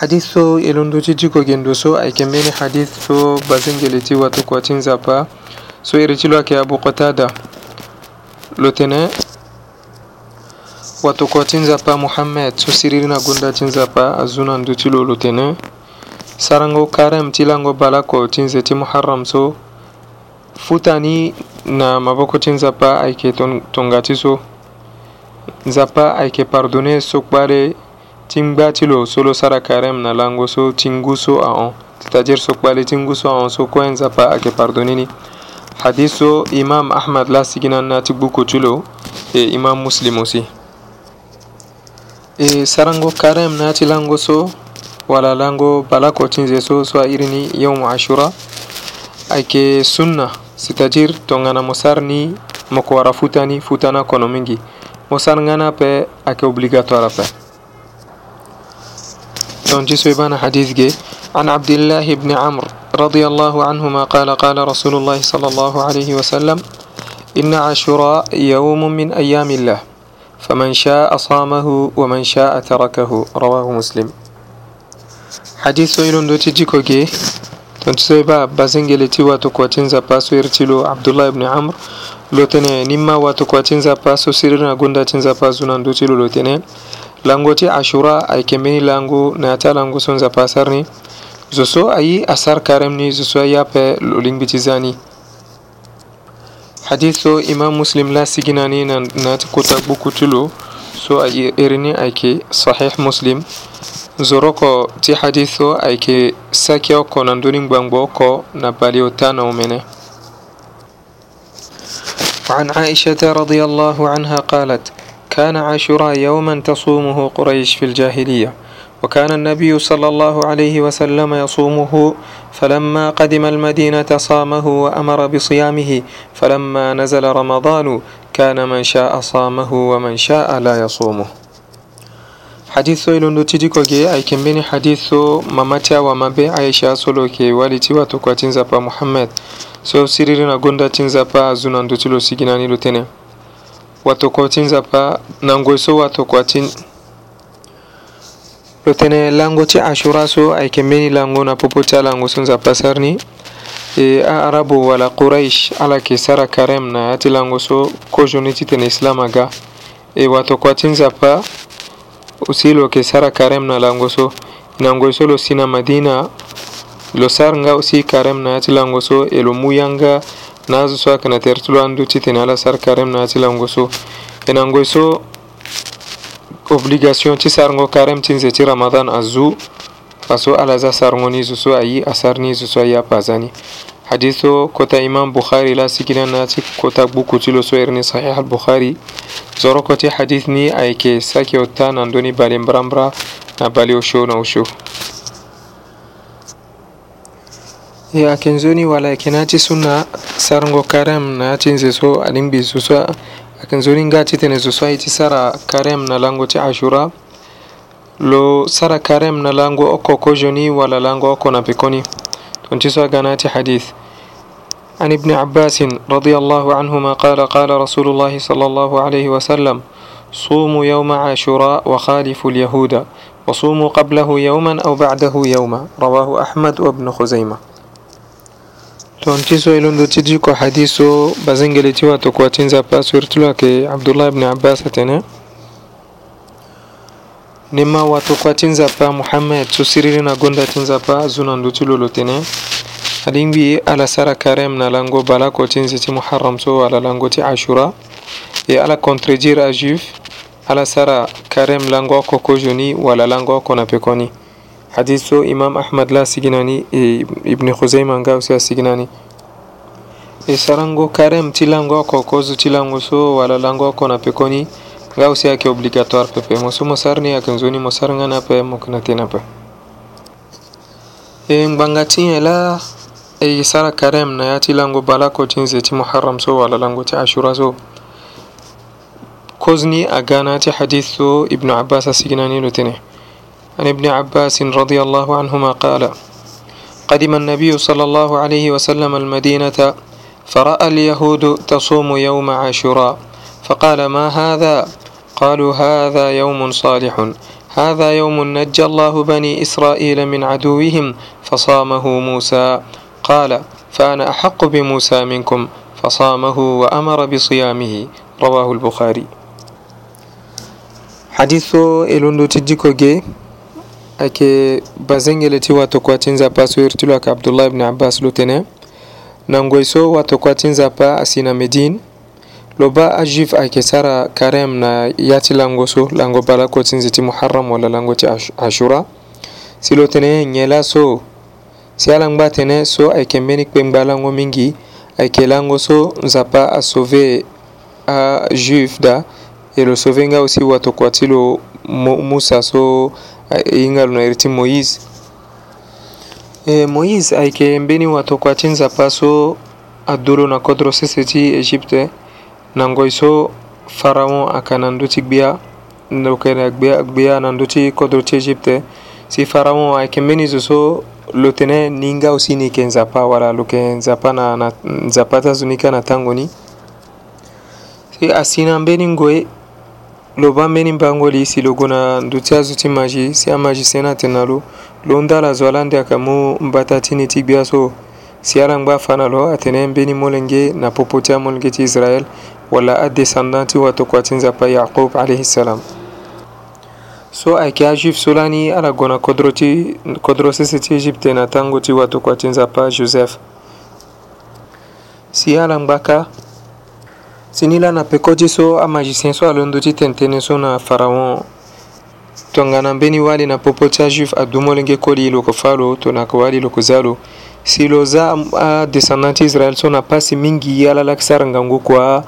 hadith so elondoji jiko gendo so ay kemeni hadith so bazengeleti watu kwa tinza pa so irichilo ake abu qatada lotene watu kwa tinza pa muhammad so siriri na gonda tinza pa azuna ndutilo lotene sarango karem tilango balako tinze ti muharram so futani na maboko ti nzapa ayeke tongati so nzapa ayeke pardonne so kpare ti n gbá ti lo solo sara carême na lango so ti n gu so ahõ c'est-à-dire so kpali ti n gu so ahõ so kue nzapa ayeke pardonné ni hadis so imam ahmad la sigi na na ti gbuku ti lo e imam muslim aussi e sarango carême na ya ti lango so wala lango balako ti nze so so airi ni yaumu ashura ayeke sunna c'est-à-dire tongana mo sara ni mo yeke wara futa ni futa ni akono mingi mo sara nga ni ape ayeke obligatoire ape جسو بان حديث جي عن عبد الله بن عمرو رضي الله عنهما قال قال رسول الله صلى الله عليه وسلم إن عاشوراء يوم من أيام الله فمن شاء صامه ومن شاء تركه رواه مسلم حديث سويل دوتي جيكو جي جيكوجي تنتسيبا بازنجلتي واتوكواتينزا باسو يرتلو عبد الله بن عمرو لوتني نما واتوكواتينزا باسو سيرنا غوندا تنزا باسو ناندوتي لوتني langoti ashura ay kembeni langu nata langu sonza pasarni zoso ayi asar karemni zoso yape lolingbitizani hadiso imam muslim la siginani nati kota bukutulo so ayi erini ayke sahih muslim zoro ko ti hadiso ayke sakio ko nandoni gbangbo ko na balio tanawo mene وعن عائشة رضي الله عنها قالت كان عاشوراء يوما تصومه قريش في الجاهلية وكان النبي صلى الله عليه وسلم يصومه فلما قدم المدينة صامه وأمر بصيامه فلما نزل رمضان كان من شاء صامه ومن شاء لا يصومه haditho ilondo tidikoge aikembeni haditho mamati awa mabe aisha asoloke waliti watu kwa tinzapa muhammad so siriri na gonda tinzapa azunandu tilo siginanilo tene watokotin zapa nangoso watokotin lo tene lango ti ashura so ayeke mbeni lango na popo ti alango so nzapa sar ni e aarabu wala quraish ala yeke sara karême na ya ti lango so kozoni ti tene islam aga e watokua ti nzapa aussi lo yeke sara karême na lango so na ngoi so lo si na madina lo sar nga aussi karême na ya ti lango so e lo mu yanga nazu soa kana tertulo andu citini ala sar karem naati langoso enangoy so obligation ti sarngo karem ti nze ti ramadan azu aso ala za sarngo ni zo so ayi asar ni zo so ayi apaza ni hadith o kota imam bukhari la sigina na ti kota gbuku ti lo so iri ni sahih al-bukhari zoroko ti hadith ni ayeke sake o ta na ndö ni bale mbrambra na bale osho na osho Yakinzoni wala yakinati sunna sarngo karem na tinzeso alimbi suswa akinzoni ngati tenesuswa iti sara karem na lango ti ashura lo sara karem na lango oko kojoni wala lango oko na pekoni تنتسى قناة حديث عن ابن عباس رضي الله عنهما قال قال رسول الله صلى الله عليه وسلم صوموا يوم عاشوراء وخالفوا اليهود وصوموا قبله يوما أو بعده يوما رواه أحمد وابن خزيمة toontiso ilondotidiko hadiso bazengeletiwa lo suirtulake abdullah ibni abbas atene nima watokuatinzapa muhammed susiririna gondatinzapa lo tene alingbi ala sara karem na lango bala ti muharram so ala ti ashura e ala contredire ajuif ala sara karem lango oko kojoni wala lango oko na pekoni حديثه امام احمد لا سجناني ابن خزيمه nga usia سجناني esarango karem ti lango oko kozu ti so wala lango oko na pekoni nga usia yeke obligatoire pepe mo so mo sar ni na ape mo yeke na e ngbanga ti e sara karem na ya ti lango balako ti nze ti muharram so wala lango ti ashura so kozni aga ti hadith so ibnu abbas عن ابن عباس رضي الله عنهما قال قدم النبي صلى الله عليه وسلم المدينة فرأى اليهود تصوم يوم عاشوراء فقال ما هذا قالوا هذا يوم صالح هذا يوم نجى الله بني إسرائيل من عدوهم فصامه موسى قال فأنا أحق بموسى منكم فصامه وأمر بصيامه رواه البخاري حديث إلوندو تجيكو ake bazengele wato kuatinza pa soyertilo aka abdullah ibn abbas lo tene nangoy so wato kuatinza pa asina medine lo ba ajif ayeke sara karem na ya ti lango so lango bala kotinzi ti muharram wala lango ti ashura si lo tene nyen laso si alangba tene so ayeke mbeni kpengba lango mingi ayeke lango so nzapa asauve ajuif da e lo sauve nga aussi watokua ti lo musa so ingalo na iri ti moïse e moïse ayeke mbeni watokua ti nzapa so adolo na kodro sese ti égypte na ngoi so pharaon ayeke na ndö ti gbia loke na gbia, gbia na ndö ti kodro ti égypte si pharaon ayeke mbeni zo so lo tënë ni nga aussi ni yeke nzapa wala lo yeke nzapa na, na nzapa ti azo ni ka na ntango ni si asi na mbeni ngoi lo bambeni mpango liisi lo gue na nduti azo ti maji si amaji sena tene na lo lo nda ala zo ala ndeaka mu mbata tini ti gbi aso si ala ngba fa na lo atene mbeni molenge na popo ti amolenge ti israel wala adescendant ti watokua ti nzapa yakob alaihissalam so ayeke ajuif so lani ala gue na kodro ti kodro sese ti égypte na ntango ti watokua ti nzapa joseph si ala ngba ka sini la na peko ti so amagicien so alondo ti tentene so na pharaon tongana mbeni wali na popo ti ajuif adumu lenge koli lo yeke fâ lo tongana yeke wali lo yeke za lo si lo za adescendant ti israel so na pasi mingi ye ala la yeke sara ngangu kua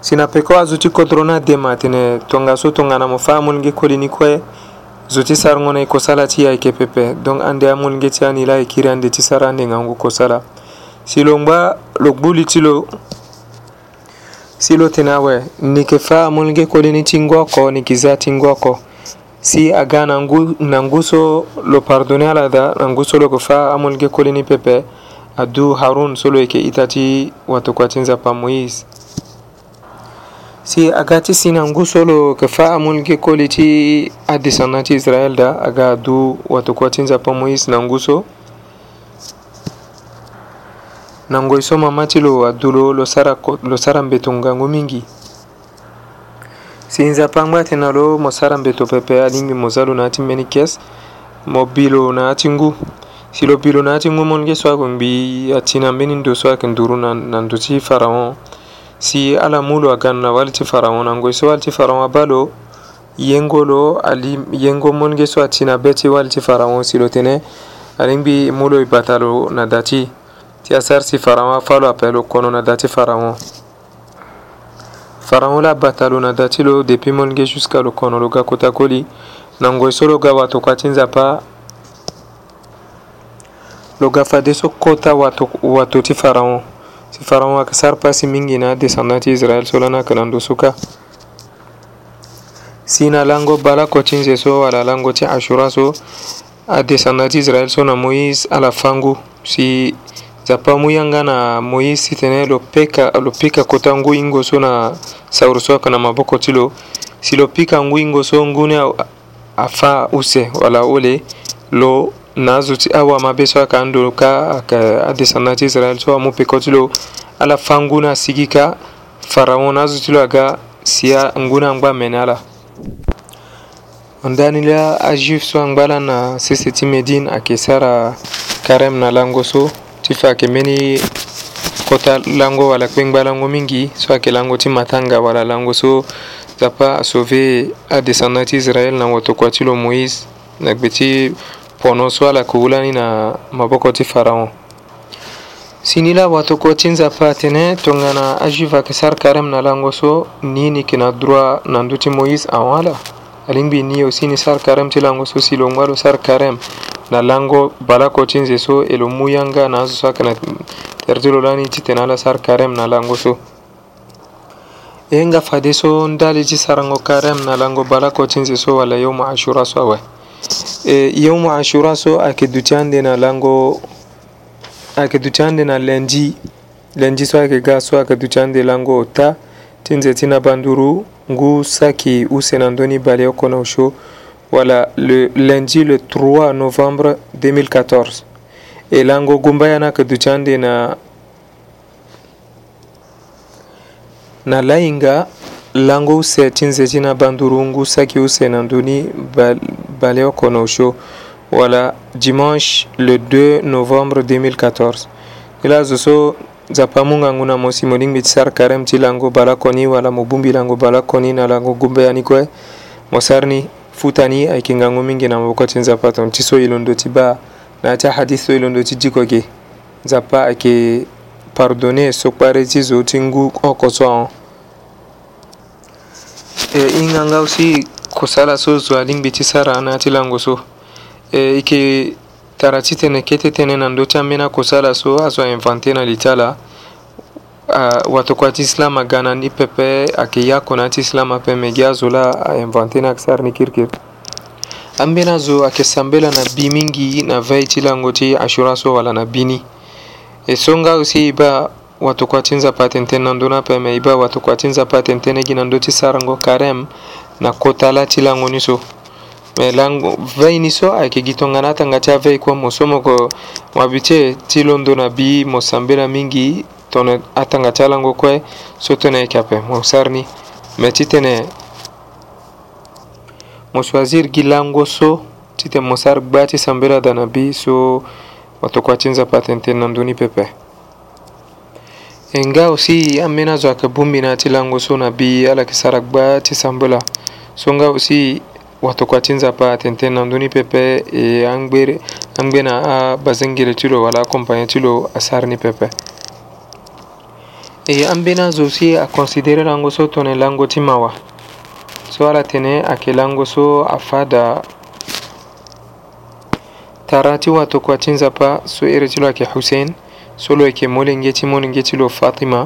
si na peko azo ti kodro ni adema tene tongaso so tongana mo fâ amû lenge koli ni kue zo ti sarango na e kosala ti ayeke pepe donc ande amû lenge ti ani la ayeke kiri ande ti sara ande ngangu kosala si lo ngba lo gbuli ti lo silote nawe nikifaa mulge kolini tingwako nikiza tingwako si aga nangu, nanguso lo pardone ala da nanguso lo kufa amulge kolini pepe adu harun solo yake itati nzapa pamuis si aga ti agati sinangu lo kafa amulge koliti adisanati israel da aga adu watukwatinza pamuis nanguso nango e so mama ti lo adolo lo sara, lo sara mbeto ngangu mingi si nzapa-ngbâ tene lo mo sara mbeto pepe alingbi mo za lo na ya ti mbeni kias mo bi lo na ya ti ngu si lo bi lo na ya ti ngu monge so ayeke ngbi ati na mbeni ndo so ayeke nduru na, na ndo ti pharaon si ala mu lo aga na wali ti pharaon na ngoi so wali ti pharaon abâ lo yengo lo ali yengo monge so ati na be ti wali ti pharaon si lo tene alingbi mu lo e bata lo na da ti ti asarsi faraŋo a falo apelo konona dati faraŋo faraŋo la batalo na dati lo depuis molu ge jusqu'à lo kono lo ga kota koli na ngoi so lo ga wato kua ti nzapa lo ga fade so kota wato, wato ti faraŋo si faraŋo ayeke sara pasi mingi na descendant ti israel so lani ayeke na ndusu ka si na lango balako ti nze so ala lango ti ashura so adescendant ti israel so na moïse ala fangu si yanga na moyisi tene lo peka lo pika kota ngui so na saurusoaka na maboko ti lo si lo pika ngui ngoso nguni afa use wala ole lo na azo ti awa mabe so aka andö ka adescendant ti israel so amû peko ti lo ala fa na asigi ka pharaon na azo ti lo aga si anguni angba amene ala ndani la ajuif so angba ala na sese ti médine ayeke sara karême na lango so ti fe ayeke mbeni kota lango wala kpengba lango mingi so ayeke lango ti matanga wala lango so nzapa asauve adescendant ti israël na wotokua ti lo moïse na gbe ti pono so ala yeke wula ni na maboko ti pharaon si ni la watokua ti nzapa atene tongana ajuve ayeke sara karême na lango so ni ni yeke na droit na ndö ti moïse ahon ala alingbi ni aussi ni sara karême ti lango so si lo ngba lo sara karême na lango balakocin zeso e lo mu yanga na azo so ayeke na terti lo lani ti tene ala sara karême na lango so e nga fade so ndali ti sarango karême na lango balakocin zeso wala yaumu ashura so awe e yaumu ashura so ayeke duti ande na lango ayeke duti ande na lendi lendi so ayeke ga so ayeke duti ande lango ta ti nze ti na banduru ngu saki use na ndöni bale oko na oso voilà, le lundi le 3 novembre 2014 e lango gumba yana ka ducande na na lainga lango use tinze tina bandurungu saki use na nduni bal, bale okono sho wala dimanche le 2 novembre 2014 ila zo so zapamunga ngu na mosi mo lingbi ti sar karême ti lango bala koni wala mo bungbi lango bala koni na lango gumba yani kue mo sar ni futani ayke gangu minge nama wakkati zappa ton ti soyilondo ti ba nati hadis soyilondo ti dikoke zappa ayke pardonné so kpari ti zo ti ngu oko so ahon e i ganga aussi kosala so zo alingbi ti sara na ti lango so e yeke tara ti tene kete tënë na ndö ti ambeni akosala so azo ainventé na li ti ala uh, ah, watoku ati islam aganani pepe ayeke ya kona ti islam ape me gi azo la ainvente ni ayeke sara ni kirikiri ambeni azo ayeke sambela na bi mingi na vei ti lango ti ashura so wala na bi ni e so nga aussi e ba watoku ati nzapa atentene na ndö ni ape me e ba watoku ati nzapa atentene gi na ndö ti sarango karême na kota la ti lango ni so me lango vei ni so ayeke gi tongana atanga ti avei kuâ mo so moko mo abi ti e ti londo na bi mo sambela mingi tono atanga calango koye so e tene kape mo sarni me ti tene mo choisir gi lango so ti tene mo sar gba ti sambira dana bi so wato kua ti nzapa tene tene na ndöni pepe e nga aussi ambeni azo ayeke bongbi na ya ti lango so na bi ala yeke sara gba ti sambela so nga aussi wato kua ti nzapa tene tënë na ndöni pepe e angbe na abazengere ti lo wala accompagné ti lo asara ni pepe E an bɛna zosi a considéré lango so tɔnɔ lango ti ma wa so ala tene ayeke lango so afada tara ti wa tokua ti nzapa so iri ti lo ayeke hussein so lo yeke molenge ti molenge ti lo fatima